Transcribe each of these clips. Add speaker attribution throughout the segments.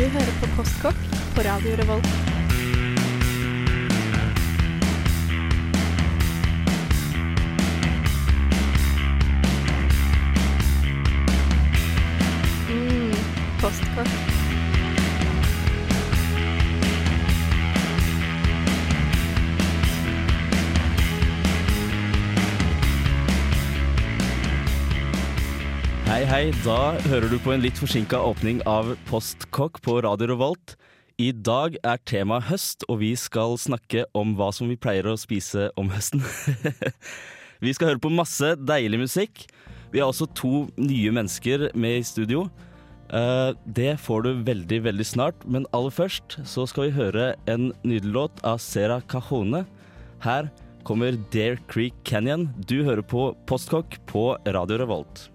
Speaker 1: Du hører på Postkokk på Radio Revolt. Mm, postkokk.
Speaker 2: Hei. Da hører du på en litt forsinka åpning av Postkokk på Radio Revolt. I dag er tema høst, og vi skal snakke om hva som vi pleier å spise om høsten. vi skal høre på masse deilig musikk. Vi har også to nye mennesker med i studio. Eh, det får du veldig, veldig snart, men aller først så skal vi høre en nydelig låt av Sera Cajone. Her kommer Dare Creek Canyon. Du hører på Postkokk på Radio Revolt.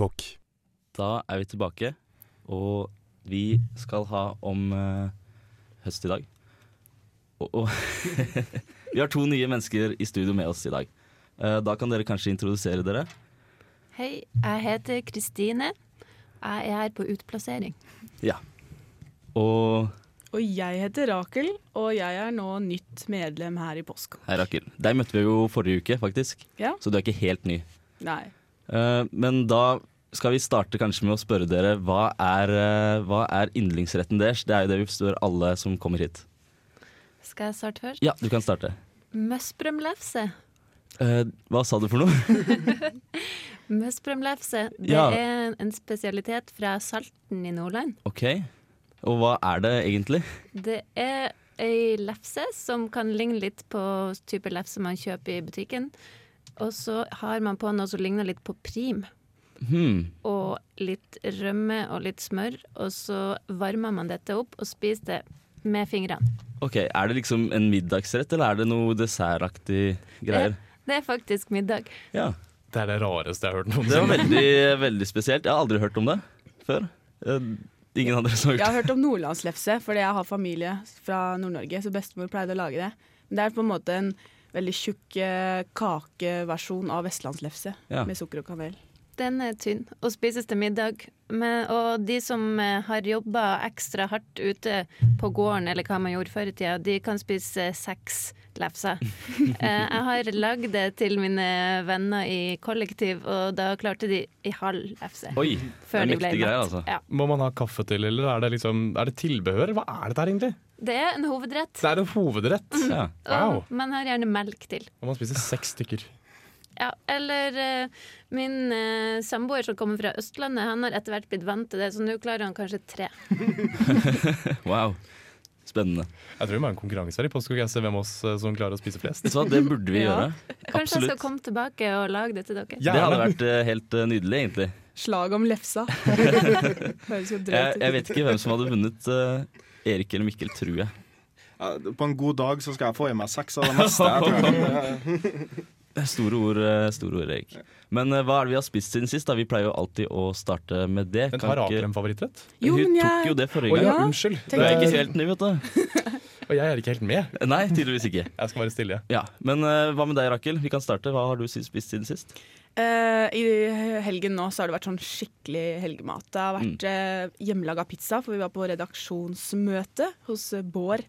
Speaker 3: Postkokk.
Speaker 2: Da er vi tilbake, og vi skal ha om uh, høst i dag. Og, og vi har to nye mennesker i studio med oss i dag. Uh, da kan dere kanskje introdusere dere.
Speaker 4: Hei, jeg heter Kristine. Jeg er her på utplassering.
Speaker 2: Ja. Og
Speaker 5: Og jeg heter Rakel, og jeg er nå nytt medlem her i Postkokk.
Speaker 2: hei, Rakel. Deg møtte vi jo forrige uke, faktisk.
Speaker 5: Ja.
Speaker 2: Så du er ikke helt ny.
Speaker 5: Nei.
Speaker 2: Uh, men da skal vi starte kanskje med å spørre dere hva er, eh, hva er yndlingsretten deres? Det er jo det vi spør alle som kommer hit.
Speaker 4: Skal jeg starte først?
Speaker 2: Ja, du kan starte.
Speaker 4: Møsbrømlefse.
Speaker 2: Eh, hva sa du for noe?
Speaker 4: Møsbrømlefse, det
Speaker 2: Ja.
Speaker 4: er en spesialitet fra Salten i Nordland.
Speaker 2: OK. Og hva er det egentlig?
Speaker 4: Det er ei lefse som kan ligne litt på type lefse man kjøper i butikken. Og så har man på noe som ligner litt på prim.
Speaker 2: Hmm.
Speaker 4: Og litt rømme og litt smør. Og så varmer man dette opp og spiser det med fingrene.
Speaker 2: Ok, Er det liksom en middagsrett, eller er det noe dessertaktig greier?
Speaker 4: Det er faktisk middag.
Speaker 2: Ja.
Speaker 3: Det er det rareste jeg har hørt
Speaker 2: Det var veldig, veldig spesielt. Jeg har aldri hørt om det før. Eh, Ingen andre som har
Speaker 5: Jeg har hørt om nordlandslefse, fordi jeg har familie fra Nord-Norge, så bestemor pleide å lage det. Men det er på en måte en veldig tjukk eh, kakeversjon av vestlandslefse
Speaker 2: Ja.
Speaker 5: med sukker og kanel.
Speaker 4: Den er tynn og spises til middag. Men, og de som eh, har jobba ekstra hardt ute på gården, eller hva man gjorde før i tida, de kan spise eh, seks lefser. Eh, jeg har lagd det til mine venner i kollektiv, og da klarte de i halv lefse.
Speaker 2: Oi, det er mektige greier, altså.
Speaker 4: Ja.
Speaker 3: Må man ha kaffe til, eller er det, liksom, er det tilbehør? Hva er dette her egentlig?
Speaker 4: Det er en hovedrett.
Speaker 3: Det er en hovedrett.
Speaker 2: Ja.
Speaker 3: Wow.
Speaker 4: Og man har gjerne melk til.
Speaker 3: Og man spiser seks stykker.
Speaker 4: Ja, eller uh, min uh, samboer som kommer fra Østlandet, han har etter hvert blitt vant til det, så nå klarer han kanskje tre.
Speaker 2: Wow. Spennende.
Speaker 3: Jeg tror vi må ha en konkurranse her i Postkokk. Jeg hvem av oss eh, som klarer å spise flest.
Speaker 2: Så det burde vi
Speaker 5: Ja.
Speaker 2: gjøre.
Speaker 4: Kanskje jeg skal komme tilbake og lage det til dere.
Speaker 2: Det hadde vært uh, helt nydelig, egentlig.
Speaker 5: Slag om lefsa.
Speaker 2: Jeg, jeg vet ikke hvem som hadde vunnet. Erik eller Mikkel, tror jeg.
Speaker 6: På en god dag så skal jeg få i meg seks av det meste. Jeg tror.
Speaker 2: Store ord, eh, store ord, Erik. Men uh, hva er det vi har spist siden sist? da? Vi pleier jo alltid å starte med det.
Speaker 3: Men har
Speaker 2: ikke-
Speaker 3: Rakel en favorittrett?
Speaker 5: Jo,
Speaker 2: Hun
Speaker 5: men
Speaker 2: tok jo det forrige
Speaker 3: gang.
Speaker 2: gang.
Speaker 5: Ja.
Speaker 3: unnskyld.
Speaker 2: Du er ikke helt ny, vet du.
Speaker 3: og jeg er ikke helt med.
Speaker 2: Nei, tydeligvis ikke.
Speaker 3: Jeg skal være stille.
Speaker 2: Ja, Men uh, hva med deg, Rakel? Vi kan starte. Hva har du spist siden sist?
Speaker 5: Uh, I helgen nå så har det vært sånn skikkelig helgemat. Det har
Speaker 2: Mm.
Speaker 5: vært uh, hjemmelaga pizza, for vi var på redaksjonsmøte hos Bård.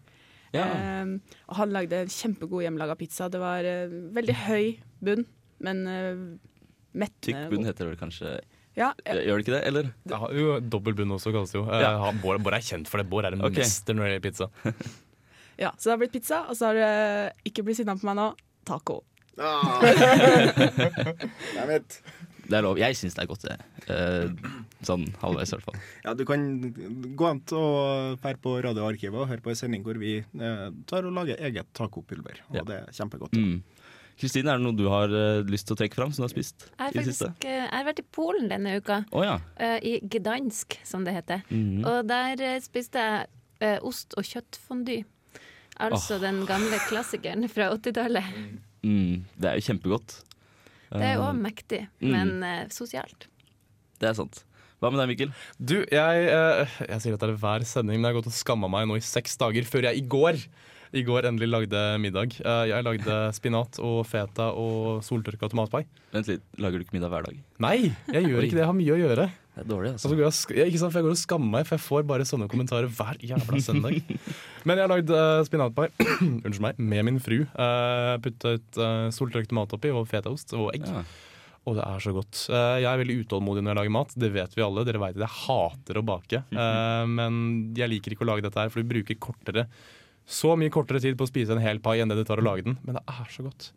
Speaker 2: Ja.
Speaker 5: Eh, og han lagde en kjempegod hjemmelaga pizza. Det var eh, veldig høy bunn, men eh, mettende
Speaker 2: Tykk bunn heter det vel kanskje.
Speaker 5: Ja, eh,
Speaker 2: Gjør det ikke det, eller?
Speaker 3: Det har jo Dobbel bunn også, kalles det jo.
Speaker 2: Ja.
Speaker 3: Eh, han- Bård, Bård er kjent for det. Bård er en
Speaker 2: okay.
Speaker 3: mester når det gjelder pizza.
Speaker 5: ja, så det har blitt pizza, og så har det ikke blitt sinna på meg nå. Taco.
Speaker 6: Ah. Jeg.
Speaker 2: Det er lov. Jeg syns det er godt, det. Eh, sånn halvveis, i hvert fall.
Speaker 6: Ja, du kan gå an til å dra på Radioarkivet og høre på en sending hvor vi eh, tar og lager eget tacopulver. Og
Speaker 2: Ja.
Speaker 6: det er kjempegodt.
Speaker 2: Mm. Kristine, er det noe du har eh, lyst til å trekke fram som du har spist
Speaker 4: Jeg har
Speaker 2: i det siste?
Speaker 4: faktisk eh, jeg har vært i Polen denne uka,
Speaker 2: oh, ja.
Speaker 4: uh, i Gdansk, som det heter.
Speaker 2: Mhm.
Speaker 4: Og der uh, spiste jeg ost- og kjøttfondy. Altså den gamle klassikeren fra 80-tallet.
Speaker 2: Mm, det er jo kjempegodt.
Speaker 4: Det er jo òg mektig,
Speaker 2: mm.
Speaker 4: men sosialt.
Speaker 2: Det er sant. Hva med deg, Mikkel?
Speaker 3: Du, jeg, eh, jeg sier dette er hver sending, men jeg har gått og skamma meg nå i seks dager før jeg i går I går endelig lagde middag. Eh, Jeg lagde spinat og feta og soltørka tomatpai.
Speaker 2: Vent litt, Lager du ikke middag hver dag?
Speaker 3: Nei, jeg gjør ikke det. Jeg har mye å gjøre.
Speaker 2: Det er dårlig, altså.
Speaker 3: altså. jeg, ikke sant, for jeg går og skammer meg, for jeg får bare sånne kommentarer hver jævla søndag. Men jeg har lagd uh, spinatpai unnskyld meg, med min fru. Uh, puttet uh, soltørket tomat oppi og fetaost og egg.
Speaker 2: Ja.
Speaker 3: Og det er så godt. Eh, jeg er veldig utålmodig når jeg lager mat. Det vet vi alle. Dere vet at jeg hater å bake. Eh, men jeg liker ikke å lage dette her, for vi bruker kortere så mye kortere tid på å spise en hel pai enn det det tar å lage den. Men det er så godt.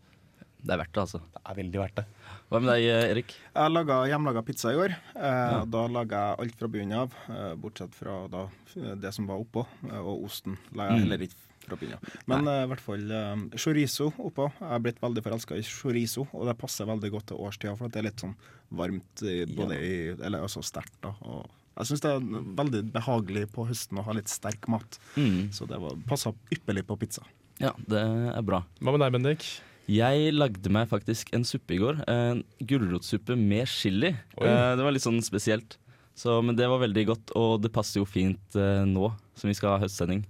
Speaker 2: Det er verdt det, altså.
Speaker 3: Det er veldig verdt det.
Speaker 2: Hva med deg, eh, Erik?
Speaker 6: Jeg laga hjemmelaga pizza i går. Eh, Da laga jeg alt fra bunnen av, eh, bortsett fra da, det som var oppå. eh, Og osten la jeg
Speaker 2: Mm.
Speaker 6: heller ikke fra bunnen. Men i i hvert fall eh, chorizo oppå. Jeg har blitt veldig forelska i chorizo, og det passer veldig godt til årstida, for det er litt sånn varmt både i Eller altså sterkt, da. Og jeg syns det er veldig behagelig på høsten å ha litt sterk mat.
Speaker 2: Mm.
Speaker 6: Så det passa ypperlig på pizza.
Speaker 2: Ja, det er bra.
Speaker 3: Hva med deg, Bendik?
Speaker 2: Jeg lagde meg faktisk en suppe i går. En gulrotsuppe med chili.
Speaker 3: Oi.
Speaker 2: Eh, Det var litt sånn spesielt. Så, men det var veldig godt, og det passer jo fint eh, nå som vi skal ha høstsending.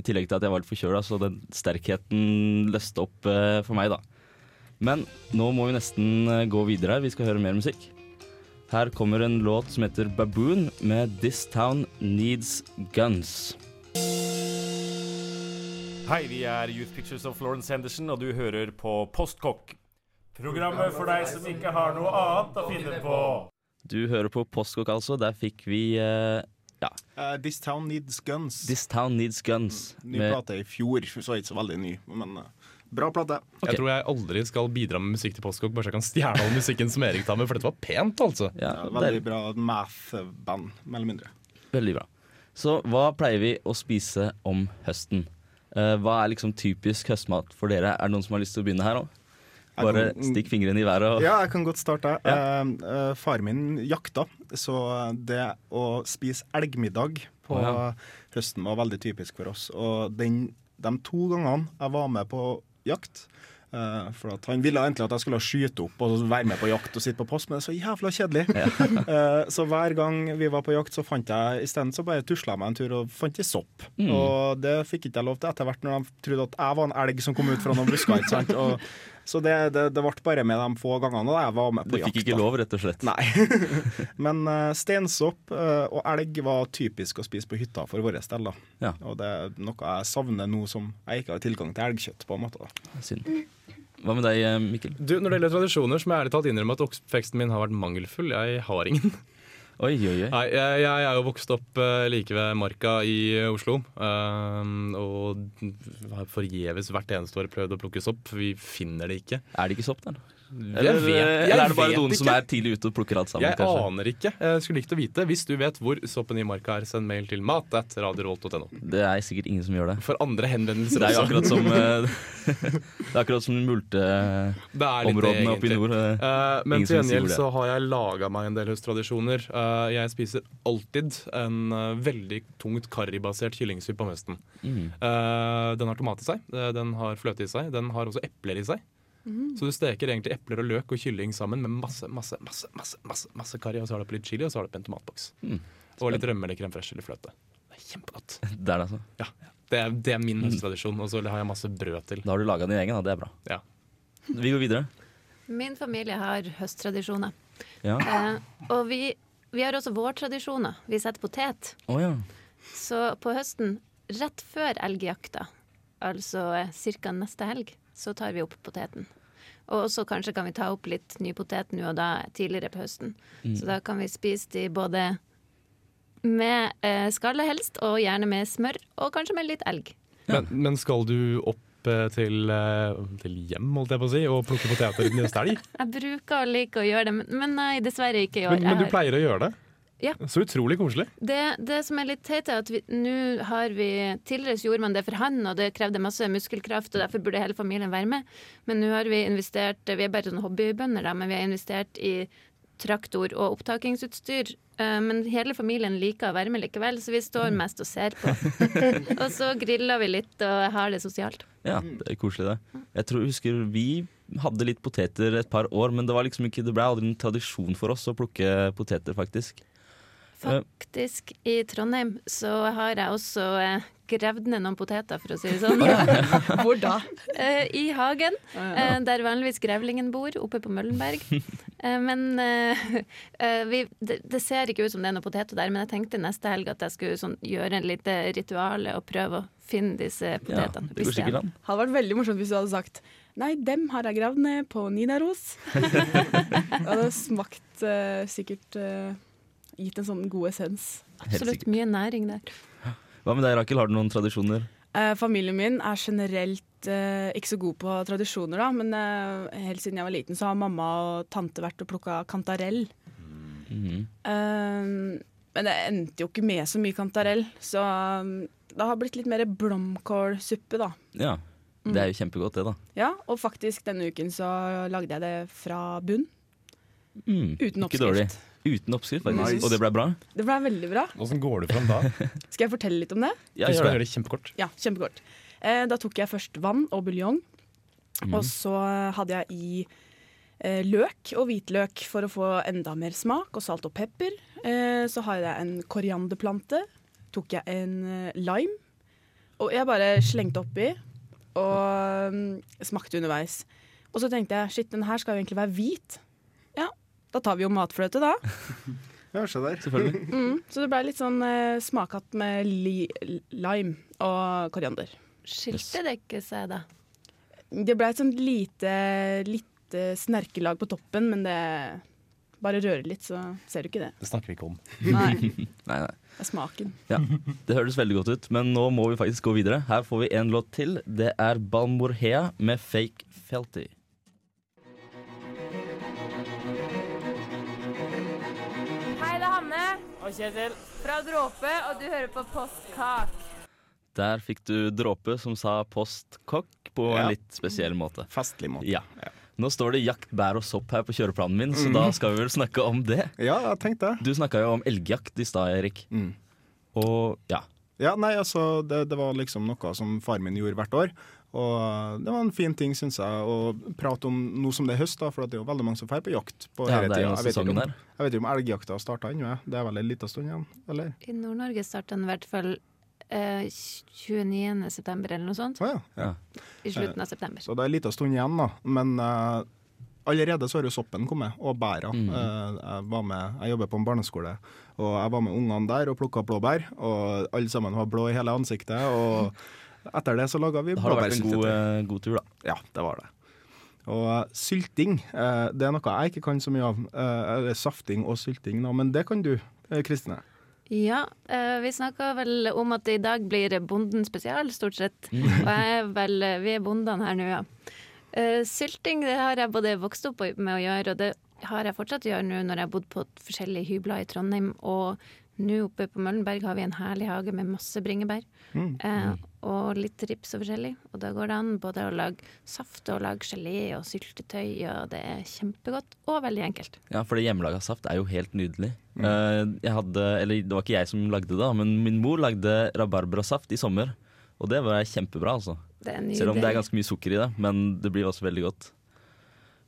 Speaker 2: I tillegg til at jeg var litt forkjøla, så den sterkheten løste opp eh, for meg, da. Men nå må vi nesten eh, gå videre her. Vi skal høre mer musikk. Her kommer en låt som heter Baboon med 'This Town Needs Guns'.
Speaker 7: Hei, vi er Youth Pictures of Florence Henderson, og du hører på Postkokk. Programmet for deg som ikke har noe annet å finne på.
Speaker 2: Du hører på Postkokk, altså. Der fikk vi eh,
Speaker 6: Eh, This Town Needs Guns.
Speaker 2: 'This Town Needs Guns'.
Speaker 6: Ny
Speaker 2: med-
Speaker 6: plate i fjor, så ikke så veldig ny, men uh, bra plate.
Speaker 2: Okay.
Speaker 3: Jeg tror jeg aldri skal bidra med musikk til Postkokk, bare så jeg kan stjele all musikken som Erik tar med, for dette var pent, altså.
Speaker 2: Ja,
Speaker 6: Ja, veldig bra math-band, mer eller mindre.
Speaker 2: veldig bra. Så hva pleier vi å spise om høsten? Uh, hva er liksom typisk høstmat for dere? Er det noen som har lyst til å begynne her òg? Bare
Speaker 6: kan-
Speaker 2: stikk fingrene i været og
Speaker 6: Ja, jeg kan godt starte.
Speaker 2: Ja.
Speaker 6: Eh, faren far min jakta, så det å spise elgmiddag på
Speaker 2: oh, ja.
Speaker 6: høsten var veldig typisk for oss. Og den, de to gangene jeg var med på jakt eh, For at Han ville egentlig at jeg skulle skyte opp og være med på jakt og sitte på post, men det er så jævla kjedelig. Eh, så hver gang vi var på jakt, så fant jeg isteden så bare tusla jeg meg en tur og fant ei sopp.
Speaker 2: Mm.
Speaker 6: Og det fikk ikke jeg lov til etter hvert, når de trodde at jeg var en elg som kom ut fra noen busker. Og, så det, det, det ble bare med de få gangene da jeg var med på
Speaker 2: Du
Speaker 6: jakt.
Speaker 2: fikk ikke lov, rett og slett.
Speaker 6: Nei. Men uh, steinsopp uh, og elg var typisk å spise på hytta for vår del.
Speaker 2: Ja.
Speaker 6: Og det er noe jeg savner nå som jeg ikke har tilgang til elgkjøtt. på en måte da.
Speaker 2: Synd. Hva med deg, eh, Mikkel?
Speaker 3: Du, Når det gjelder tradisjoner, så må jeg ærlig talt innrømme at oppveksten min har vært mangelfull. Jeg har ingen.
Speaker 2: Oi, oi, oi.
Speaker 3: Nei, jeg, jeg er jo vokst opp eh, like ved Marka i Oslo. Um, og har forgjeves hvert eneste år prøvd å plukke sopp. Vi finner det ikke.
Speaker 2: Er det ikke sopp der?
Speaker 3: Jeg
Speaker 2: Eller,
Speaker 3: vet- jeg
Speaker 2: eller er det bare
Speaker 3: noen
Speaker 2: noen som er tidlig ute og plukker alt sammen?
Speaker 3: Jeg
Speaker 2: kanskje?
Speaker 3: aner ikke. Jeg skulle likt å vite. Hvis du vet hvor soppen i Marka er, send mail til mat.radiorolt.no.
Speaker 2: Det er sikkert ingen som gjør det.
Speaker 3: For andre henvendelser
Speaker 2: Det er akkurat som eh, Det er akkurat som multeområdene oppe i nord. eh.
Speaker 3: Eh, men til gjengjeld så har jeg laga meg en del høsttradisjoner. Uh, jeg spiser alltid en uh, veldig tungt karribasert kyllingsuppe om høsten.
Speaker 2: Mm.
Speaker 3: Eh, den har tomat i seg, eh, den har fløte i seg, den har også epler i seg. Så du steker egentlig epler og løk og kylling sammen med masse masse, masse, masse, masse, masse karri, og så har du på litt chili, og så har du på en tomatboks.
Speaker 2: Mm.
Speaker 3: Og litt rømme eller crème fresh eller fløte. Det er kjempegodt.
Speaker 2: Det er det, altså.
Speaker 3: Det er, det er min høsttradisjon, og så har jeg masse brød til.
Speaker 2: Da har du laga din egen, da. Det er bra.
Speaker 3: Ja.
Speaker 2: Vi går videre.
Speaker 4: Min familie har høsttradisjoner.
Speaker 2: Ja.
Speaker 4: Eh, og vi, vi har også vårtradisjoner. Vi setter potet.
Speaker 2: Oh, ja.
Speaker 4: Så på høsten, rett før elgjakta, altså eh, ca. neste helg, så tar vi opp poteten. Og så kanskje kan vi ta opp litt ny potet nå og da tidligere på høsten. Så da kan vi spise de både med eh, skallet helst, og gjerne med smør, og kanskje med litt elg.
Speaker 3: Men, men skal du opp eh, til, eh, til hjem, holdt jeg på å si, og plukke poteter neste stelg
Speaker 4: Jeg bruker å like å gjøre det, men, men nei, dessverre ikke i år.
Speaker 3: Men, men du pleier å gjøre det?
Speaker 4: Ja.
Speaker 3: Så utrolig koselig.
Speaker 4: Det, det som er litt teit, er at vi- nå har vi Tidligere så gjorde man det for han, og det krevde masse muskelkraft, og derfor burde hele familien være med. Men nå har vi investert Vi er bare sånn hobbybønder, da, men vi har investert i traktor og opptakingsutstyr. Eh, Men hele familien liker å være med likevel, så vi står mest og ser på. og så griller vi litt og har det sosialt.
Speaker 2: ja, det er koselig, det. Jeg tror, husker vi hadde litt poteter et par år, men det var liksom ikke Det ble aldri en tradisjon for oss å plukke poteter, faktisk.
Speaker 4: Faktisk, i Trondheim så har jeg også eh, gravd ned noen poteter, for å si det sånn.
Speaker 5: Hvor da?
Speaker 4: Eh, I hagen,
Speaker 5: Ja.
Speaker 4: eh, der vanligvis grevlingen bor, oppe på Møllenberg. Eh, men eh, eh, vi, det, det ser ikke ut som det er noen poteter der, men jeg tenkte neste helg at jeg skulle sånn, gjøre en lite rituale og prøve å finne disse
Speaker 2: Ja,
Speaker 4: potetene.
Speaker 2: det sikkert an.
Speaker 5: Hadde vært veldig morsomt hvis du hadde sagt Nei, dem har jeg gravd ned på Nidaros. det hadde smakt sikkert gitt en sånn god essens.
Speaker 4: Absolutt mye næring der.
Speaker 2: Hva med deg, Rakel? Har du noen tradisjoner?
Speaker 5: Eh, familien min er generelt eh, ikke så god på tradisjoner, da, men eh, helt siden jeg var liten, så har mamma og tante vært og plukka kantarell.
Speaker 2: Mhm.
Speaker 5: Eh, men det endte jo ikke med så mye kantarell, så um, det har blitt litt mer blomkålsuppe, da.
Speaker 2: Ja. Det er jo kjempegodt, det, da.
Speaker 5: Ja, og faktisk denne uken så lagde jeg det fra bunn,
Speaker 2: Mm.
Speaker 5: uten
Speaker 2: Ikke dårlig.
Speaker 5: oppskrift.
Speaker 2: Uten oppskrift, faktisk.
Speaker 6: Nice.
Speaker 2: Og det ble bra?
Speaker 5: Det ble veldig bra.
Speaker 3: Åssen går det fram da?
Speaker 5: Skal jeg fortelle litt om det?
Speaker 2: Ja,
Speaker 3: jeg
Speaker 2: gjør det.
Speaker 3: kjempekort.
Speaker 5: Ja, kjempekort. Eh, da tok jeg først vann og buljong,
Speaker 2: Mm.
Speaker 5: og så hadde jeg i eh, løk og hvitløk for å få enda mer smak, og salt og pepper. Eh, så har jeg en korianderplante. Tok jeg en eh, lime. Og jeg bare slengte oppi og um, smakte underveis. Og så tenkte jeg shit, den her skal jo egentlig være hvit. Ja, da tar vi jo matfløte, da.
Speaker 6: Ja, se der.
Speaker 2: Selvfølgelig.
Speaker 5: Mm, så det ble litt sånn eh, smakhatt med li lime og koriander.
Speaker 4: Skilte det ikke seg, da?
Speaker 5: Det ble et sånt lite, lite snerkelag på toppen, men det bare rører litt, så ser du ikke det.
Speaker 3: Det snakker vi ikke om.
Speaker 5: Nei,
Speaker 2: Nei, nei.
Speaker 5: det er smaken.
Speaker 2: Det høres veldig godt ut, men nå må vi faktisk gå videre. Her får vi en låt til. Det er Balmorhea med Fake Felty.
Speaker 8: Og Kjetil. Fra Dråpe, og du hører på Postkak.
Speaker 2: Der fikk du dråpe som sa postkokk på
Speaker 6: Ja.
Speaker 2: en litt spesiell måte.
Speaker 6: Festlig måte.
Speaker 2: Ja. Nå står det jakt, bær og sopp her på kjøreplanen min, så da skal vi vel snakke om det.
Speaker 6: Ja, jeg tenkte det.
Speaker 2: Du snakka jo om elgjakt i stad, Erik.
Speaker 6: Mm.
Speaker 2: Og ja.
Speaker 6: Ja, nei, altså, det, det var liksom noe som far min gjorde hvert år. Og det var en fin ting, syns jeg, å prate om noe som det er høst, da, for det er jo veldig mange som drar på jakt på
Speaker 2: ja, er
Speaker 6: tida.
Speaker 2: jo
Speaker 6: Jeg vet ikke om-. Jeg vet ikke om elgjakta har starta ennå, det er vel en liten stund igjen, eller?
Speaker 4: I Nord-Norge starter den i hvert fall eh, 29. september eller noe sånt.
Speaker 6: Ah, ja.
Speaker 2: Ja.
Speaker 4: I slutten av september.
Speaker 6: Så det er en liten stund igjen, da. Men eh, allerede så har jo soppen kommet, og bæra.
Speaker 2: Mm.
Speaker 6: Eh, jeg, var med, jeg jobber på en barneskole, og jeg var med ungene der og plukka blåbær. Og alle sammen var blå i hele ansiktet. Og etter det så laga vi
Speaker 2: Det har vært en god, eh, god tur, da.
Speaker 6: Ja, det var det. Og eh, sylting, eh, det er noe jeg ikke kan så mye av. Eh, safting og sylting, da, men det kan du, Kristine.
Speaker 4: Ja, eh, vi snakka vel om at det i dag blir Bonden spesial, stort sett. Og jeg er vel, vi er bondene her nå, ja. Eh, sylting det har jeg både vokst opp med å gjøre, og det har jeg fortsatt å gjøre nå når jeg har bodd på forskjellige hybler i Trondheim. Og nå oppe på Møllenberg har vi en herlig hage med masse bringebær.
Speaker 6: Mm.
Speaker 4: Eh, og litt rips og forskjellig. Og da går det an både å lage saft og lage gelé og syltetøy, og det er kjempegodt og veldig enkelt.
Speaker 2: Ja, for det hjemmelaga saft er jo helt nydelig. Mm. jeg hadde, eller Det var ikke jeg som lagde det, men min mor lagde rabarbrasaft i sommer. Og det var kjempebra, altså.
Speaker 4: Det er.
Speaker 2: Selv om det er ganske mye sukker i det, men det blir også veldig godt.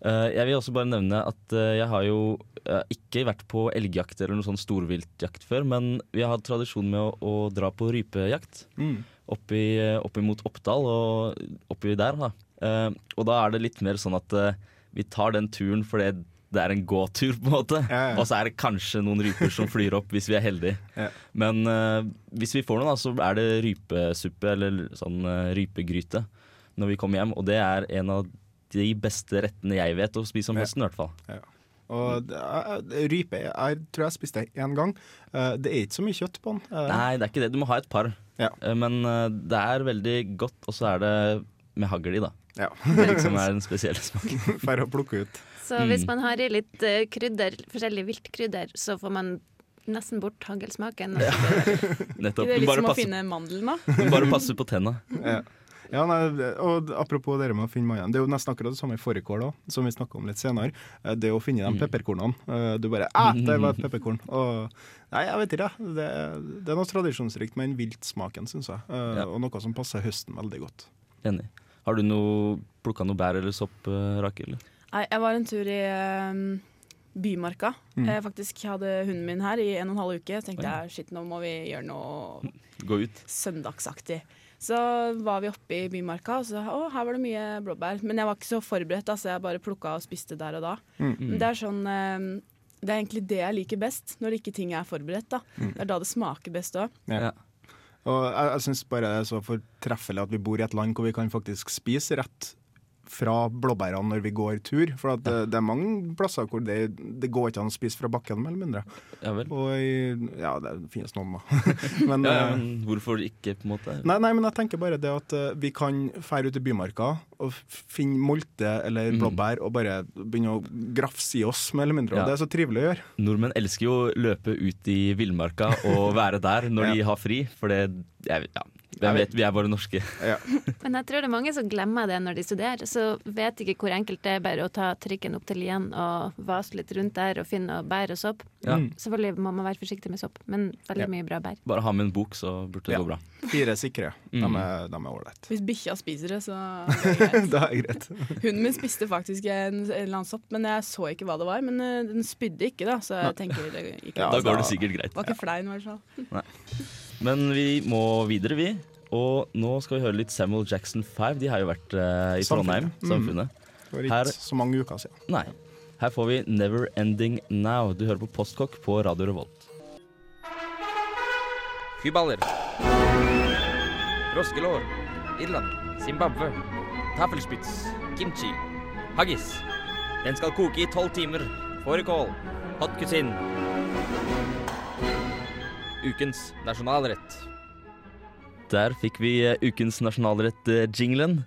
Speaker 2: Eh, jeg vil også bare nevne at eh, jeg har jo eh, ikke vært på elgjakt eller noe sånn storviltjakt før, men vi har hatt tradisjon med å, å dra på rypejakt
Speaker 6: Mm.
Speaker 2: Oppi, eh, oppi mot Oppdal og oppi der. Da. Uh, og da er det litt mer sånn at uh, vi tar den turen fordi det er en gåtur, på en måte.
Speaker 6: Ja, ja.
Speaker 2: Og så er det kanskje noen ryper som flyr opp hvis vi er heldige.
Speaker 6: Ja.
Speaker 2: Men uh, hvis vi får noen, da, så er det rypesuppe eller sånn rypegryte når vi kommer hjem. Og det er en av de beste rettene jeg vet å spise om
Speaker 6: Ja.
Speaker 2: høsten, i hvert fall.
Speaker 6: Og det er- rype jeg tror jeg spiste én gang. Eh, det er ikke så mye kjøtt på den. Eh,
Speaker 2: Nei, det er ikke det. Du må ha et par.
Speaker 6: Ja.
Speaker 2: Eh, Men det er veldig godt, og så er det med hagl i, da.
Speaker 6: Ja.
Speaker 2: Det liksom er den spesielle smaken.
Speaker 6: For å plukke ut.
Speaker 4: Så
Speaker 2: Mm.
Speaker 4: hvis man har i litt krydder, forskjellig viltkrydder, så får man nesten bort hagelsmaken.
Speaker 2: Nettopp.
Speaker 5: Det er
Speaker 2: liksom
Speaker 5: litt som å finne mandelen, da.
Speaker 2: bare passer på tenna.
Speaker 6: Ja. Ja, nei, og Apropos dere med å finne mannen. Det er jo nesten akkurat det samme i fårikål òg, som vi snakka om litt senere. Eh, Det å finne
Speaker 2: Mm.
Speaker 6: de pepperkornene. Eh, Du bare Æ, der var et pepperkorn! Og, nei, jeg vet ikke. Det, det er noe tradisjonsrikt med den viltsmaken, syns jeg. Eh,
Speaker 2: Ja.
Speaker 6: Og noe som passer høsten veldig godt.
Speaker 2: Enig. Har du noe, plukka noe bær eller sopp, Rakel?
Speaker 5: Nei, jeg var en tur i, um, Bymarka.
Speaker 6: Mm.
Speaker 5: Jeg faktisk hadde hunden min her i en og en halv uke. Så tenkte jeg shit, nå må vi gjøre noe
Speaker 2: Gå ut.
Speaker 5: søndagsaktig. Så var vi oppe i Bymarka, og så å, her var det mye blåbær. Men jeg var ikke så forberedt, så så jeg bare plukka og spiste der og da.
Speaker 6: Mm.
Speaker 5: Men det er sånn eh, Det er egentlig det jeg liker best, når ikke ting er forberedt. da.
Speaker 6: Mm.
Speaker 5: Det er da det smaker best òg.
Speaker 6: Ja. Og jeg, jeg syns bare det er så fortreffelig at vi bor i et land hvor vi kan faktisk spise rett fra blåbærene når vi går tur. For at det, det er mange plasser hvor det, det går ikke an å spise fra bakken, mer eller mindre.
Speaker 2: Ja.
Speaker 6: Og ja, det finnes noen, da. men,
Speaker 2: Ja, ja,
Speaker 6: eh,
Speaker 2: men hvorfor ikke, på en måte?
Speaker 6: Nei, nei, men jeg tenker bare det at eh, vi kan fære ut i bymarka og finne molte eller
Speaker 2: Mm.
Speaker 6: blåbær og bare begynne å grafse i oss, mer eller mindre. Og det er så trivelig å gjøre.
Speaker 2: Nordmenn elsker jo å løpe ut i villmarka og være der når de har fri, for det jeg, ja, Hvem vet, vi er bare norske.
Speaker 4: Men jeg tror det er mange som glemmer det når de studerer. Så vet ikke hvor enkelt det er bare å ta trikken opp til Lien og vase litt rundt der og finne bær og sopp.
Speaker 2: Ja.
Speaker 4: Selvfølgelig må man være forsiktig med sopp, men veldig
Speaker 6: Ja.
Speaker 4: mye bra bær.
Speaker 2: Bare ha med en bok, så burde det
Speaker 6: Ja.
Speaker 2: gå bra.
Speaker 6: Fire sikre. De
Speaker 2: Mm.
Speaker 6: er de er ålreite.
Speaker 5: Hvis bikkja spiser det, så er det greit.
Speaker 6: det greit.
Speaker 5: Hunden min spiste faktisk en, en eller annen sopp, men jeg så ikke hva det var. Men eh, den spydde ikke, da, så jeg tenker det gikk
Speaker 6: Ja,
Speaker 2: Da går det sikkert greit.
Speaker 5: Var ikke flein, i hvert fall.
Speaker 2: Men vi må videre, vi. Og nå skal vi høre litt Samuel Jackson 5. De har jo vært uh, i Trondheim,
Speaker 6: Samfunnet. Mm. Det var ikke
Speaker 2: Her-
Speaker 6: så mange uker siden.
Speaker 2: Nei. Her får vi Never Ending Now. Du hører på Postkokk på Radio Revolt.
Speaker 9: Kyballer. Froskelår. Irland. Zimbabwe. Tafelspitz. Kimchi. Haggis. Den skal koke i tolv timer. Fårikål. Hot cuisine. Ukens nasjonalrett.
Speaker 2: Der fikk vi eh, ukens nasjonalrett-jinglen.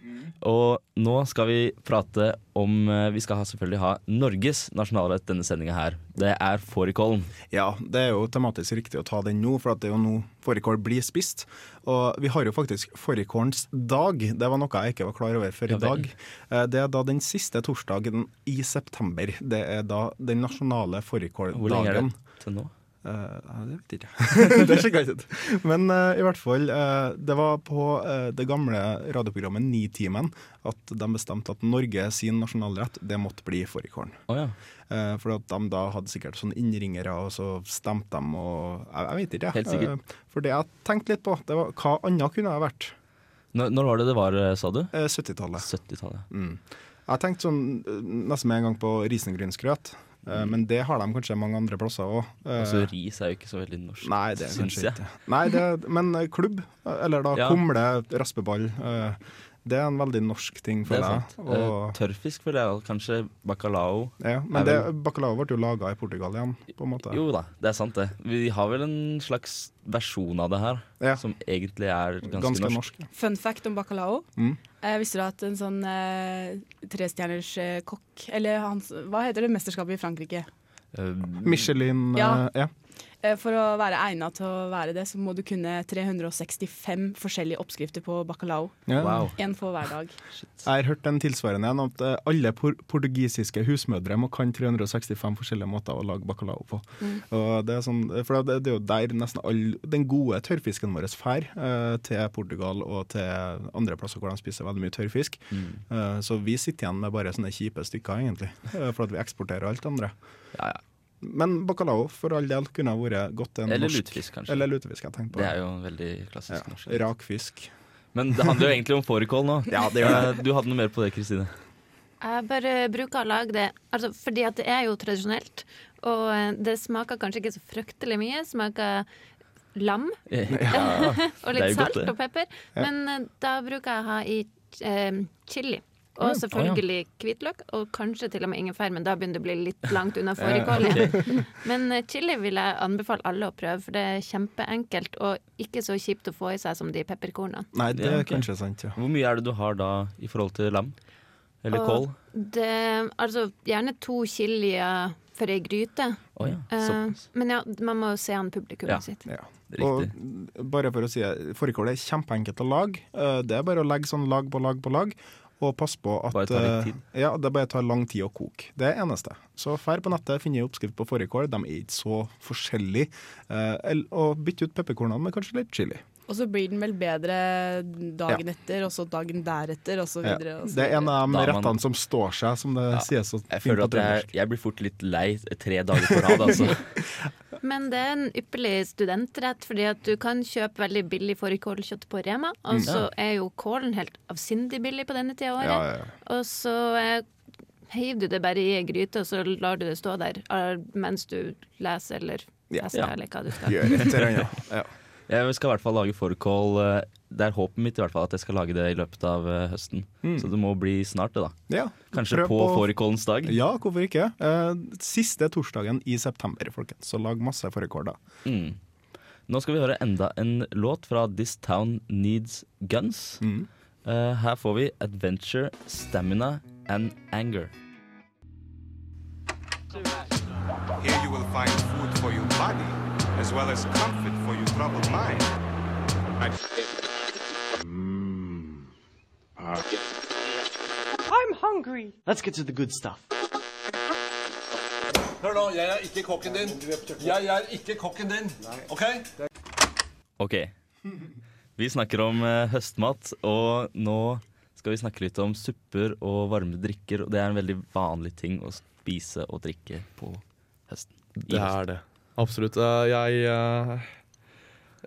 Speaker 2: Og nå skal vi prate om eh, Vi skal ha, selvfølgelig ha Norges nasjonalrett denne sendinga her. Det er fårikålen.
Speaker 6: Ja, det er jo tematisk riktig å ta den nå, for at det er jo nå fårikål blir spist. Og vi har jo faktisk fårikålens dag. Det var noe jeg ikke var klar over før i dag. Eh, Det er da den siste torsdagen i september. Det er da den nasjonale
Speaker 2: Hvor lenge er det til nå?
Speaker 6: Ja, det vet jeg ikke. det sjekka jeg ikke. Men uh, i hvert fall, uh, det var på det gamle radioprogrammet Nitimen at de bestemte at Norge sin nasjonalrett, det måtte bli fårikålen.
Speaker 2: Oh, ja.
Speaker 6: For at de da hadde sikkert sånne innringere, og så stemte de og Jeg, jeg vet ikke, jeg.
Speaker 2: Helt sikkert.
Speaker 6: For det jeg tenkte litt på, det var hva annet kunne jeg vært?
Speaker 2: Når, når var det det var, sa du?
Speaker 6: Eh, 70-tallet.
Speaker 2: 70-tallet.
Speaker 6: Mm. Jeg tenkte sånn nesten med en gang på risengrynsgrøt, eh, men det har de kanskje mange andre plasser òg.
Speaker 2: Altså, ris er jo ikke så veldig norsk.
Speaker 6: Nei, det er
Speaker 2: syns jeg.
Speaker 6: ikke. Nei, det, men eh, klubb, eh, eller da
Speaker 2: Ja.
Speaker 6: kumle, raspeball, eh, det er en veldig norsk ting,
Speaker 2: Det er
Speaker 6: føler jeg. Og,
Speaker 2: Eh, tørrfisk føler jeg, kanskje bacalao.
Speaker 6: ja, men
Speaker 2: er
Speaker 6: det,
Speaker 2: vel-
Speaker 6: bacalao ble jo laga i Portugal igjen, på en måte.
Speaker 2: Jo da, det er sant det. Vi har vel en slags versjon av det her,
Speaker 6: Ja.
Speaker 2: som egentlig er ganske,
Speaker 6: Ganske
Speaker 2: norsk.
Speaker 6: norsk.
Speaker 5: Fun fact om bacalao.
Speaker 6: Mm.
Speaker 5: Eh, visste du at en sånn eh, trestjerners eh, kokk Eller hans, hva heter det mesterskapet i Frankrike?
Speaker 2: Eh,
Speaker 6: Michelin
Speaker 5: Ja.
Speaker 6: eh, ja.
Speaker 5: Eh, for å være egna til å være det, så må du kunne 365 forskjellige oppskrifter på bacalao.
Speaker 6: Ja.
Speaker 2: Wow.
Speaker 5: En for hver dag.
Speaker 6: Jeg har hørt en tilsvarende en at eh, alle por portugisiske husmødre må kan 365 forskjellige måter å lage bacalao på.
Speaker 5: Mm.
Speaker 6: Og det er sånn, for det, det er jo der nesten all den gode tørrfisken vår drar, eh, til Portugal og til andre plasser hvor de spiser veldig mye tørrfisk.
Speaker 2: Mm.
Speaker 6: Eh, så vi sitter igjen med bare sånne kjipe stykker, egentlig, eh, for at vi eksporterer alt andre.
Speaker 2: Ja, ja.
Speaker 6: Men bacalao for all del kunne ha vært godt en
Speaker 2: Eller
Speaker 6: norsk
Speaker 2: lutefisk, kanskje.
Speaker 6: Eller lutefisk, jeg tenkte på.
Speaker 2: Det er jo veldig klassisk
Speaker 6: ja.
Speaker 2: norsk.
Speaker 6: Rakfisk.
Speaker 2: Men det handler jo egentlig om fårikål nå.
Speaker 6: Ja, det gjør det.
Speaker 2: Du hadde noe mer på det, Kristine?
Speaker 4: Jeg bare bruker å lage det altså, fordi at det er jo tradisjonelt. Og eh, det smaker kanskje ikke så fryktelig mye. Smaker lam
Speaker 2: Ja,
Speaker 4: og litt salt
Speaker 2: godt,
Speaker 4: og pepper.
Speaker 6: Ja.
Speaker 4: Men eh, da bruker jeg å ha i eh, chili. Og selvfølgelig hvitløk, og kanskje til og med ingefær, men da begynner det å bli litt langt unna fårikål. igjen. Men eh, chili vil jeg anbefale alle å prøve, for det er kjempeenkelt og ikke så kjipt å få i seg som de pepperkornene.
Speaker 6: Nei, det er kanskje sant, ja.
Speaker 2: Hvor mye er det du har da i forhold til lam? Eller
Speaker 4: Og
Speaker 2: kål?
Speaker 4: Det, altså gjerne to chilier for ei gryte.
Speaker 2: Oh, ja,
Speaker 4: Eh, men ja, man må se an publikummet
Speaker 2: Ja.
Speaker 4: sitt.
Speaker 6: ja.
Speaker 2: Riktig.
Speaker 6: Og bare for å si det, fårikål er kjempeenkelt å lage. Eh, Det er bare å legge sånn lag på lag på lag. Og pass på at
Speaker 2: Bare tar litt
Speaker 6: eh,
Speaker 2: tid.
Speaker 6: Ja, det bare tar lang tid å koke. Det er eneste. Så fær på nettet, finn en oppskrift på fårikål. De er ikke så forskjellige. Eh, og bytt ut pepperkornene med kanskje litt chili.
Speaker 5: Og så blir den vel bedre dagen etter, og så dagen deretter, og så
Speaker 6: Ja.
Speaker 5: videre. Og så
Speaker 6: Det er en av de rettene som står seg, som det
Speaker 2: Ja.
Speaker 6: sies så
Speaker 2: Jeg
Speaker 6: fint
Speaker 2: føler
Speaker 6: på
Speaker 2: at jeg, jeg blir fort litt lei tre dager på rad, altså.
Speaker 4: Men det er en ypperlig studentrett, fordi at du kan kjøpe veldig billig fårikålkjøtt på Rema. Og så er jo kålen helt avsindig billig på denne tida av året.
Speaker 6: Ja, ja.
Speaker 4: Og så heiver du det bare i ei gryte, og så lar du det stå der eh, mens du leser eller
Speaker 6: Ja.
Speaker 4: leser,
Speaker 2: Ja.
Speaker 4: eller hva du skal.
Speaker 6: Gjør et eller annet. Ja.
Speaker 2: Jeg skal i hvert fall lage fårikål. Det er håpet mitt i hvert fall at jeg skal lage det i løpet av eh, høsten.
Speaker 6: Mm.
Speaker 2: Så det må bli snart, det, da.
Speaker 6: Ja.
Speaker 2: Kanskje
Speaker 6: på,
Speaker 2: på fårikålens dag.
Speaker 6: Ja, hvorfor ikke? Eh, siste torsdagen i september, folkens. Så lag masse fårikål, da.
Speaker 2: Mm. Nå skal vi høre enda en låt fra This Town Needs Guns.
Speaker 6: Mm.
Speaker 2: Eh, her får vi Adventure, Stamina and Anger.
Speaker 10: Here you will find food for your body, as well as comfort for your troubled mind.
Speaker 11: I'm hungry. Let's get to the good stuff.
Speaker 12: Hør nå, jeg er ikke kokken din. Jeg er ikke kokken din. OK?
Speaker 2: Ok. Vi snakker om eh, høstmat, og nå skal vi snakke litt om supper og varme drikker. Og det er en veldig vanlig ting å spise og drikke på høsten. I
Speaker 3: Det
Speaker 2: høsten.
Speaker 3: er det. Absolutt. Eh, Jeg eh,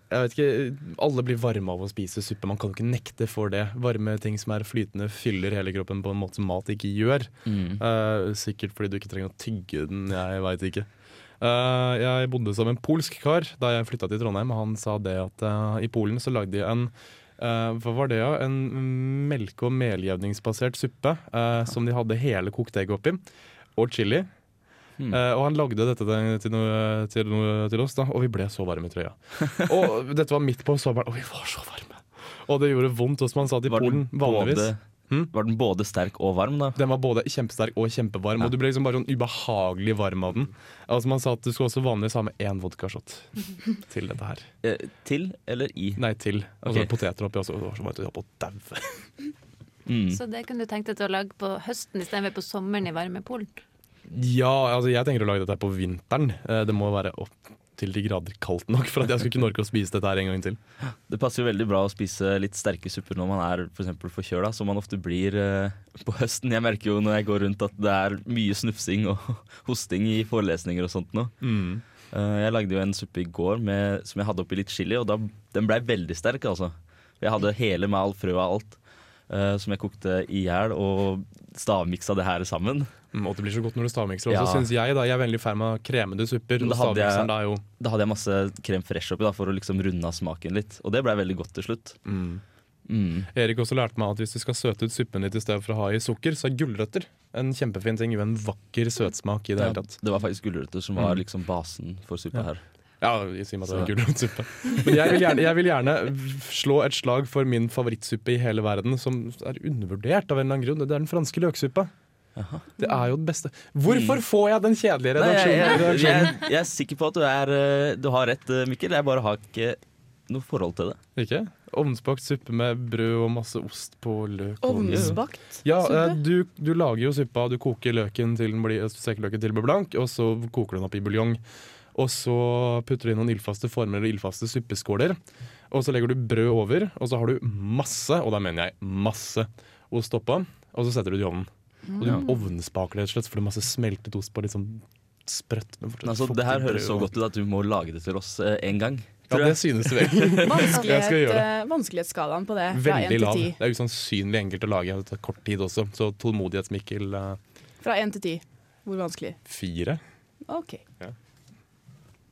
Speaker 3: Jeg vet ikke Alle blir varme av å spise suppe. Man kan jo ikke nekte for det. Varme ting som er flytende, fyller hele kroppen på en måte som mat ikke gjør.
Speaker 2: Mm.
Speaker 3: Uh, sikkert fordi du ikke trenger å tygge den, jeg veit ikke. Uh, jeg bodde som en polsk kar da jeg flytta til Trondheim. Han sa det at uh, i Polen så lagde de en hva var det, ja? En melke- og meljevningsbasert suppe som de hadde hele kokt egg oppi. Og chili. Eh, og han lagde dette til, til, noe, til, noe, til oss, da, og vi ble så varme i trøya. og dette var midt på sommeren, og vi var så varme. Og det gjorde vondt. Som han sa til Polen vanligvis
Speaker 2: både-
Speaker 3: Hm?
Speaker 2: Var den både sterk og varm, da?
Speaker 3: Den var både kjempesterk og kjempevarm, og du ble liksom bare sånn ubehagelig varm av den. Altså Man sa at du skulle også vanligvis ha med én vodkashot til dette her.
Speaker 2: Eh, til eller i?
Speaker 3: Nei, til. Og så
Speaker 2: okay.
Speaker 3: poteter oppi, og så var det så varmt at jeg holdt på å daue.
Speaker 2: Mm.
Speaker 4: Så det kunne du tenkt deg til å lage på høsten istedenfor på sommeren i varme Polen?
Speaker 3: Ja, altså jeg tenker å lage dette her på vinteren. Eh, Det må være opp til de grader kaldt nok for at jeg skal ikke orke å spise dette her en gang til.
Speaker 2: Det passer jo veldig bra å spise litt sterke supper når man er for eksempel forkjøla, som man ofte blir eh, på høsten. Jeg merker jo når jeg går rundt at det er mye snufsing og hosting i forelesninger og sånt nå.
Speaker 3: Mm.
Speaker 2: Eh, jeg lagde jo en suppe i går med, som jeg hadde oppi litt chili, og da, den blei veldig sterk, altså. Jeg hadde hele med all frø og alt, som jeg kokte i hjel, og stavmiksa det her sammen.
Speaker 3: Mm, Og det blir så godt når du stavmikser. Og
Speaker 2: Ja.
Speaker 3: så syns jeg da, jeg er veldig fan av kremede supper.
Speaker 2: Da hadde jeg-
Speaker 3: da
Speaker 2: hadde jeg masse krem fresh oppi da, for å liksom runde av smaken litt, og det blei veldig godt til slutt.
Speaker 3: mm.
Speaker 2: Mm.
Speaker 3: Erik også lærte meg at hvis du skal søte ut suppen litt i stedet for å ha i sukker, så er gulrøtter en kjempefin ting. Jo, en vakker søtsmak i det
Speaker 2: Ja,
Speaker 3: hele tatt.
Speaker 2: det var faktisk gulrøtter som var
Speaker 3: Mm.
Speaker 2: liksom basen for suppa
Speaker 3: Ja.
Speaker 2: her.
Speaker 3: Ja, i og at det er gulrotsuppe. Men jeg vil, gjerne, jeg vil gjerne slå et slag for min favorittsuppe i hele verden, som er undervurdert av en eller annen grunn. Det er den franske løksuppe.
Speaker 2: Jaha.
Speaker 3: Det er jo det beste. Hvorfor
Speaker 2: Mm.
Speaker 3: får jeg den kjedelige
Speaker 2: Nei, jeg,
Speaker 3: redaksjonen?
Speaker 2: jeg, jeg, jeg er sikker på at du, er, eh, du har rett, eh, Mikkel. Jeg bare har ikke noe forhold til det.
Speaker 3: Ikke? Ovnsbakt suppe med brød og masse ost på løk.
Speaker 5: Ovnsbakt
Speaker 3: Ja,
Speaker 5: suppe?
Speaker 3: eh, du, du lager jo suppa, du koker løken til den blir, til den blir blank, og så koker du den opp i buljong. Og så putter du inn noen ildfaste former eller ildfaste suppeskåler. Og så legger du brød over, og så har du masse, og da mener jeg masse, ost oppå. Og så setter du det i ovnen. Og du
Speaker 2: Ja.
Speaker 3: ovnsbaker det, rett og slett, for det er masse smeltet ost på litt sånn sprøtt.
Speaker 2: Altså, det her høres så godt ut at du må lage det til oss eh, en gang.
Speaker 3: Ja, det synes du vel.
Speaker 5: Vanskelighet, eh, Vanskelighetsskalaen på det fra
Speaker 3: Veldig
Speaker 5: 1
Speaker 3: lav.
Speaker 5: til 10.
Speaker 3: Det er usannsynlig enkelt å lage. Det tar kort tid også, så tålmodighetsmikkel eh,
Speaker 5: Fra 1 til 10. Hvor vanskelig?
Speaker 3: fire.
Speaker 5: OK.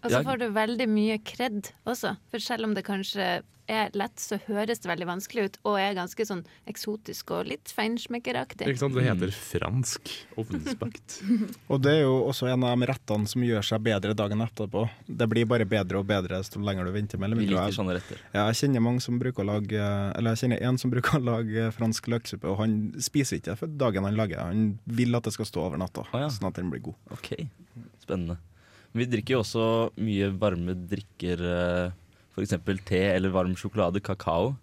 Speaker 4: Og så får du veldig mye kred også, for selv om det kanskje er lett, så høres det veldig vanskelig ut, og er ganske sånn eksotisk og litt feinschmeckeraktig.
Speaker 3: Ikke sant? Det heter fransk ovnsbakt.
Speaker 6: Og det er jo også en av de rettene som gjør seg bedre dagen etterpå. Det blir bare bedre og bedre jo lenger du venter med.
Speaker 2: Vi liker sånne retter.
Speaker 6: Ja, jeg kjenner mange som bruker å lage Eller jeg kjenner en som bruker å lage fransk løksuppe, og han spiser ikke det for dagen han lager. Han vil at det skal stå over natta,
Speaker 2: ah, ja.
Speaker 6: sånn at den blir god.
Speaker 2: Ok, spennende. Vi drikker jo også mye varme drikker, f.eks. te eller varm sjokolade, kakao.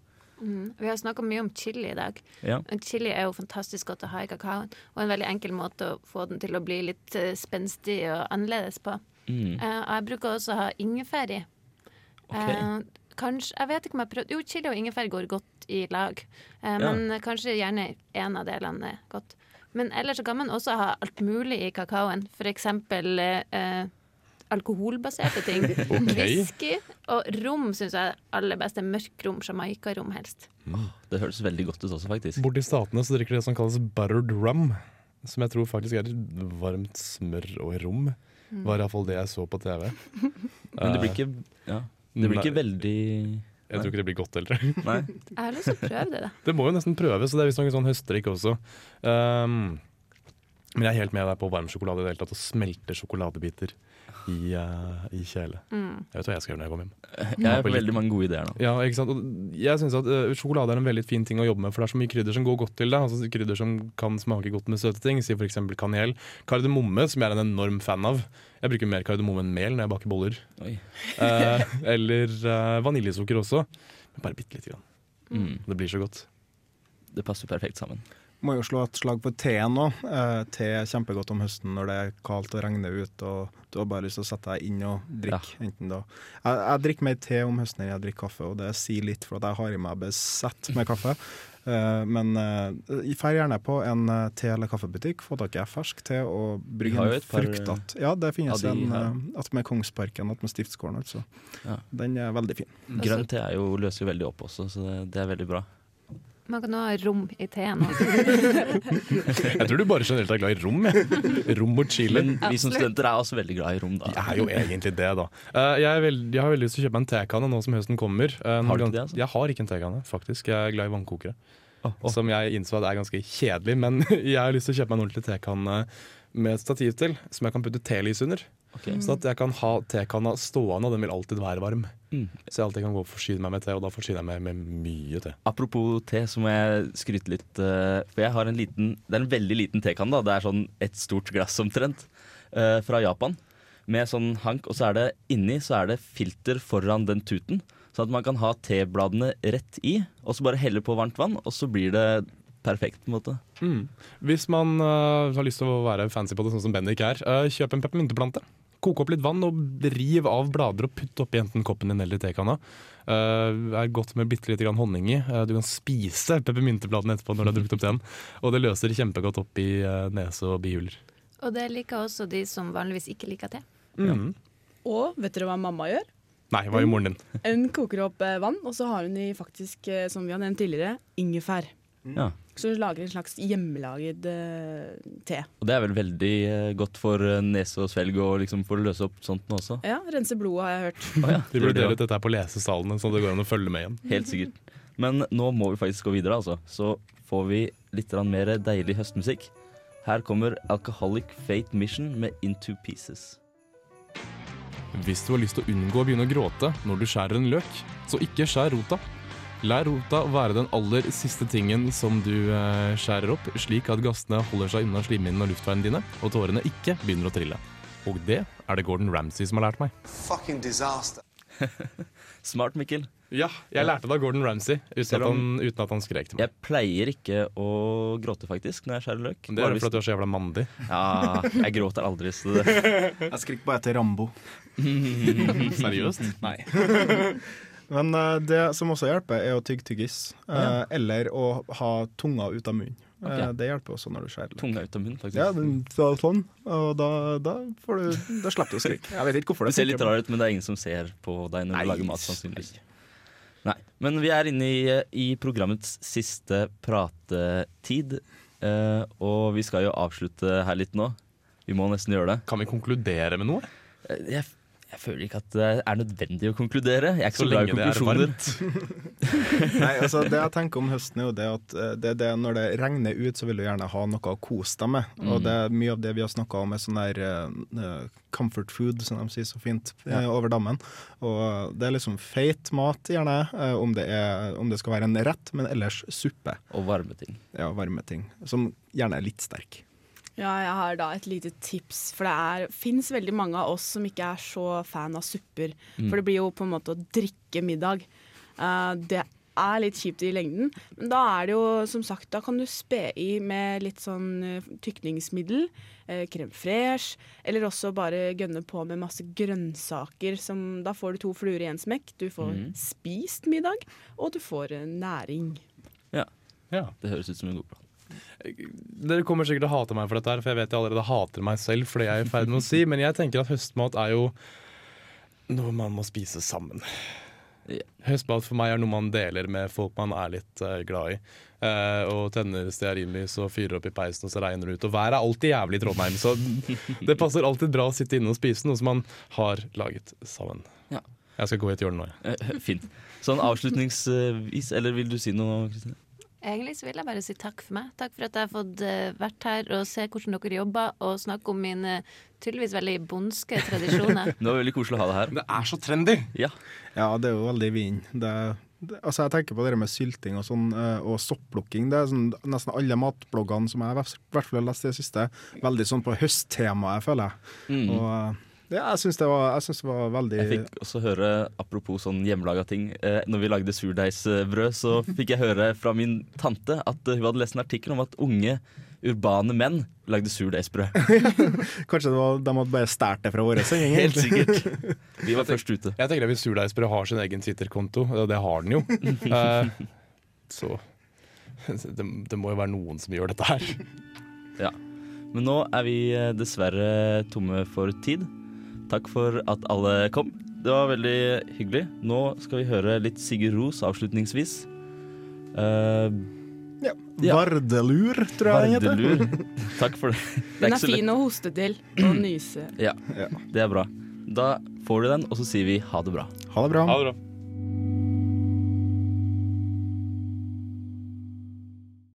Speaker 4: Mm. Vi har snakka mye om chili i dag.
Speaker 2: Ja.
Speaker 4: Chili er jo fantastisk godt å ha i kakaoen, og en veldig enkel måte å få den til å bli litt eh, spenstig og annerledes på.
Speaker 2: Mm.
Speaker 4: Uh, og jeg bruker også å ha ingefær i.
Speaker 2: Okay.
Speaker 4: Uh, kanskje Jeg vet ikke om jeg prøvde Jo, chili og ingefær går godt i lag, Uh,
Speaker 2: Ja.
Speaker 4: men kanskje gjerne en av delene er godt. Men ellers så kan man også ha alt mulig i kakaoen. For eksempel eh, alkoholbaserte ting.
Speaker 2: Ok.
Speaker 4: Whisky og rom syns jeg er aller beste. Mørk rom, jamaicarom helst.
Speaker 2: Det høres veldig godt ut også, faktisk.
Speaker 3: Borti statene så drikker de det som kalles buttered rum. Som jeg tror faktisk er varmt smør og rom.
Speaker 4: Mm.
Speaker 3: Var iallfall det jeg så på TV.
Speaker 2: Men det blir ikke, ja, det blir ikke veldig
Speaker 3: Jeg tror ikke det blir godt heller.
Speaker 2: Nei.
Speaker 4: Jeg har lyst til å prøve det, da.
Speaker 3: Det må jo nesten prøves, og det er visstnok en sånn høstdrikk også. Um, men jeg er helt med deg på varm sjokolade i det hele tatt, og smelte sjokoladebiter i, uh, i kjele.
Speaker 4: Mm.
Speaker 3: Jeg vet hva jeg skal gjøre når jeg kommer hjem.
Speaker 2: Jeg har veldig mange gode ideer nå.
Speaker 3: Ja, ikke sant? Og jeg synes at uh, Sjokolade er en veldig fin ting å jobbe med, for det er så mye krydder som går godt til det. Altså Krydder som kan smake godt med søte ting, si f.eks. kanel. Kardemomme, som jeg er en enorm fan av. Jeg bruker mer kardemomme enn mel når jeg baker boller. Eh, eller uh, vaniljesukker også, men bare bitte lite grann.
Speaker 2: Mm.
Speaker 3: Det blir så godt.
Speaker 2: Det passer perfekt sammen.
Speaker 6: Må jo slå et slag for teen òg. Eh, te er kjempegodt om høsten når det er kaldt og regner ut og du har bare lyst til å sette deg inn og drikke. Enten da. Jeg, jeg drikker mer te om høsten enn jeg drikker kaffe, og det sier litt for at jeg har i meg besett med kaffe. Eh, men uh, fær gjerne på en eh, te- eller kaffebutikk, få tak i fersk te og brygg en
Speaker 2: et
Speaker 6: fruktete. Ja, det finnes
Speaker 2: de
Speaker 6: en uh, attmed Kongsparken, attmed Stiftsgården, altså.
Speaker 2: Ja.
Speaker 6: Den er veldig fin.
Speaker 2: Grønn te er jo, løser jo veldig opp også, så det, det er veldig bra.
Speaker 4: Man kan ha rom i teen òg.
Speaker 3: Jeg tror du bare generelt er glad i rom. Jeg. Rom og chili.
Speaker 2: Men vi som studenter er også veldig glad i rom, da.
Speaker 3: Jeg er jo egentlig det, da. Eh, jeg, veld, jeg har veldig lyst til å kjøpe meg en tekanne nå som høsten kommer. Eh,
Speaker 2: Har du ikke det, altså?
Speaker 3: Jeg har ikke en tekanne, faktisk. Jeg er glad i vannkokere. Som jeg innså at er ganske kjedelig, men jeg har lyst til å kjøpe meg en ordentlig tekanne med et stativ til, som jeg kan putte telys under.
Speaker 2: Ok.
Speaker 3: Så at jeg kan ha tekanna stående, og den vil alltid være varm.
Speaker 2: Mm.
Speaker 3: Så jeg alltid kan gå og forsyne meg med te, og da forsyner jeg meg med mye te.
Speaker 2: Apropos te, så må jeg skryte litt. eh, For jeg har en liten Det er en veldig liten tekanne. da Det er sånn et stort glass omtrent. eh, Fra Japan. Med sånn hank. Og så er det inni så er det filter foran den tuten. Sånn at man kan ha tebladene rett i, og så bare helle på varmt vann, og så blir det perfekt. på en måte
Speaker 3: Mm. Hvis man uh, har lyst til å være fancy på det, sånn som Bendik er, uh, kjøp en peppermynteplante. Koke opp litt vann og riv av blader og putt oppi enten koppen din eller tekanna. Uh, er godt med bitte lite grann honning i. Uh, du kan spise peppermyntebladene etterpå når du har drukket opp teen. Og det løser kjempegodt opp i uh, nese og bihuler.
Speaker 4: Og det liker også de som vanligvis ikke liker te.
Speaker 3: Mm.
Speaker 5: Og vet dere hva mamma gjør?
Speaker 3: Nei, hva gjør moren din?
Speaker 5: Hun koker opp vann, og så har hun i faktisk, som vi har nevnt tidligere, ingefær.
Speaker 2: Ja.
Speaker 5: Så du lager en slags hjemmelaget uh, te.
Speaker 2: Og det er vel veldig uh, godt for uh, nese og svelg og liksom for å løse opp sånt nå også.
Speaker 5: Ja, rense blodet, har jeg hørt.
Speaker 2: oh, ja, det
Speaker 3: vurderer dette her på lesesalene, så det går an å følge med igjen.
Speaker 2: Helt sikkert. Men nå må vi faktisk gå videre, altså. Så får vi litt mer deilig høstmusikk. Her kommer Alcoholic Fate Mission med Into Pieces.
Speaker 3: Hvis du har lyst til å unngå å begynne å gråte når du skjærer en løk, så ikke skjær rota. Lær rota å være den aller siste tingen som du eh, skjærer opp, slik at gassene holder seg unna slimhinnen og luftveiene dine, og tårene ikke begynner å trille. Og det er det Gordon Ramsay som har lært meg.
Speaker 12: Fucking disaster.
Speaker 2: Smart, Mikkel.
Speaker 3: Ja, jeg lærte det av Gordon Ramsay uten, at
Speaker 2: om-
Speaker 3: han, uten at han skrek til meg.
Speaker 2: Jeg pleier ikke å gråte, faktisk, når jeg skjærer løk.
Speaker 3: Det er fordi at du er så jævla mandig.
Speaker 2: Ja, jeg gråter aldri, så det
Speaker 6: Jeg skriker bare etter Rambo.
Speaker 3: Seriøst?
Speaker 6: Nei. Men uh, det som også hjelper, er å tygge tyggis. Uh,
Speaker 2: Ja.
Speaker 6: Eller å ha tunga ut av munnen. Okay.
Speaker 2: Ok.
Speaker 6: det hjelper også når du skjærer.
Speaker 2: Tunga ut av munnen, faktisk.
Speaker 6: Ja, den, så, sånn. Og da, da, får du, da slipper du å skrike. Jeg vet ikke hvorfor
Speaker 2: Det
Speaker 6: Du
Speaker 2: ser litt rar ut, men det er ingen som ser på deg når
Speaker 6: Nei.
Speaker 2: du lager mat, sannsynligvis. Nei, Men vi er inne i, i programmets siste pratetid, Uh, og vi skal jo avslutte her litt nå. Vi må nesten gjøre det.
Speaker 3: Kan vi konkludere med noe?
Speaker 2: Uh, Jeg, jeg føler ikke at det er nødvendig å konkludere. Jeg er ikke
Speaker 3: Så
Speaker 2: så, glad i
Speaker 3: er
Speaker 2: konklusjoner.
Speaker 6: Nei, altså Det jeg tenker om høsten, er jo det at eh, det, det, når det regner ut, så vil du gjerne ha noe å kose deg med. Og
Speaker 2: Mm.
Speaker 6: det er mye av det vi har snakka om, er sånn der uh, comfort food, som de sier så fint,
Speaker 2: Ja.
Speaker 6: over dammen. Og det er liksom feit mat, gjerne, uh, om det, er, om det skal være en rett, men ellers suppe.
Speaker 2: Og varme ting.
Speaker 6: Ja, varme ting. Som gjerne er litt sterk.
Speaker 5: Ja, jeg har da et lite tips, for det er, fins veldig mange av oss som ikke er så fan av supper.
Speaker 6: Mm.
Speaker 5: For det blir jo på en måte å drikke middag. Uh, det er litt kjipt i lengden. Men da er det jo som sagt, da kan du spe i med litt sånn eh, tykningsmiddel, eh, crème fresh. eller også bare gønne på med masse grønnsaker. Som, da får du to fluer i en smekk. Du får
Speaker 2: mm.
Speaker 5: spist middag, og du får uh, næring.
Speaker 2: Ja.
Speaker 3: Ja.
Speaker 2: Det høres ut som en god plan.
Speaker 3: Dere kommer sikkert til å hate meg for dette, her, for jeg vet jeg allerede hater meg selv for det jeg er i ferd med å si, men jeg tenker at høstmat er jo noe man må spise sammen. Høstmat for meg er noe man deler med folk man er litt uh, glad i. Uh, og tenner stearinlys og fyrer opp i peisen, og så regner det ut. Og været er alltid jævlig i Trondheim, så det passer alltid bra å sitte inne og spise noe som man har laget sammen.
Speaker 2: Ja.
Speaker 3: Jeg skal gå i et hjørne nå, jeg.
Speaker 2: Eh, Fint. Sånn avslutningsvis, eller vil du si noe, Kristine?
Speaker 4: Egentlig så vil jeg bare si takk for meg. Takk for at jeg har fått eh, vært her og se hvordan dere jobber, og snakke om mine tydeligvis veldig bondske tradisjoner.
Speaker 2: Det var veldig koselig å ha deg her.
Speaker 3: Det er så trendy!
Speaker 2: Ja.
Speaker 6: Ja, det er jo veldig vin. Det, det, altså jeg tenker på det med sylting og sånn, eh, og soppplukking. Det er sånn, Nesten alle matbloggene som jeg i hvert fall har lest i det siste, veldig sånn på høsttemaet, føler jeg.
Speaker 2: Mm.
Speaker 6: Og eh, ja, jeg syns det, synes det var veldig
Speaker 2: Jeg fikk også høre, apropos sånn hjemmelaga ting, eh, når vi lagde surdeigsbrød, så fikk jeg høre fra min tante at eh, hun hadde lest en artikkel om at unge, urbane menn lagde surdeigsbrød.
Speaker 6: Kanskje det var, de hadde bare stjålet det fra våre sending?
Speaker 2: Helt sikkert. Vi var først ute.
Speaker 3: Jeg tenker at Hvis Surdeigsbrød har sin egen Twitter-konto, og det har den jo, eh, så det, det må jo være noen som gjør dette her.
Speaker 2: Ja. Men nå er vi eh, dessverre tomme for tid. Takk for at alle kom. Det var veldig hyggelig. Nå skal vi høre litt Sigurd Ros avslutningsvis. Uh,
Speaker 6: Ja. Vardelur, tror jeg den heter.
Speaker 2: Vardelur. Takk for det. det
Speaker 5: Den er fin å hoste til og nyse.
Speaker 2: Ja, det er bra. Da får du den, og så sier vi ha det bra.
Speaker 6: Ha det bra.
Speaker 3: Ha det bra.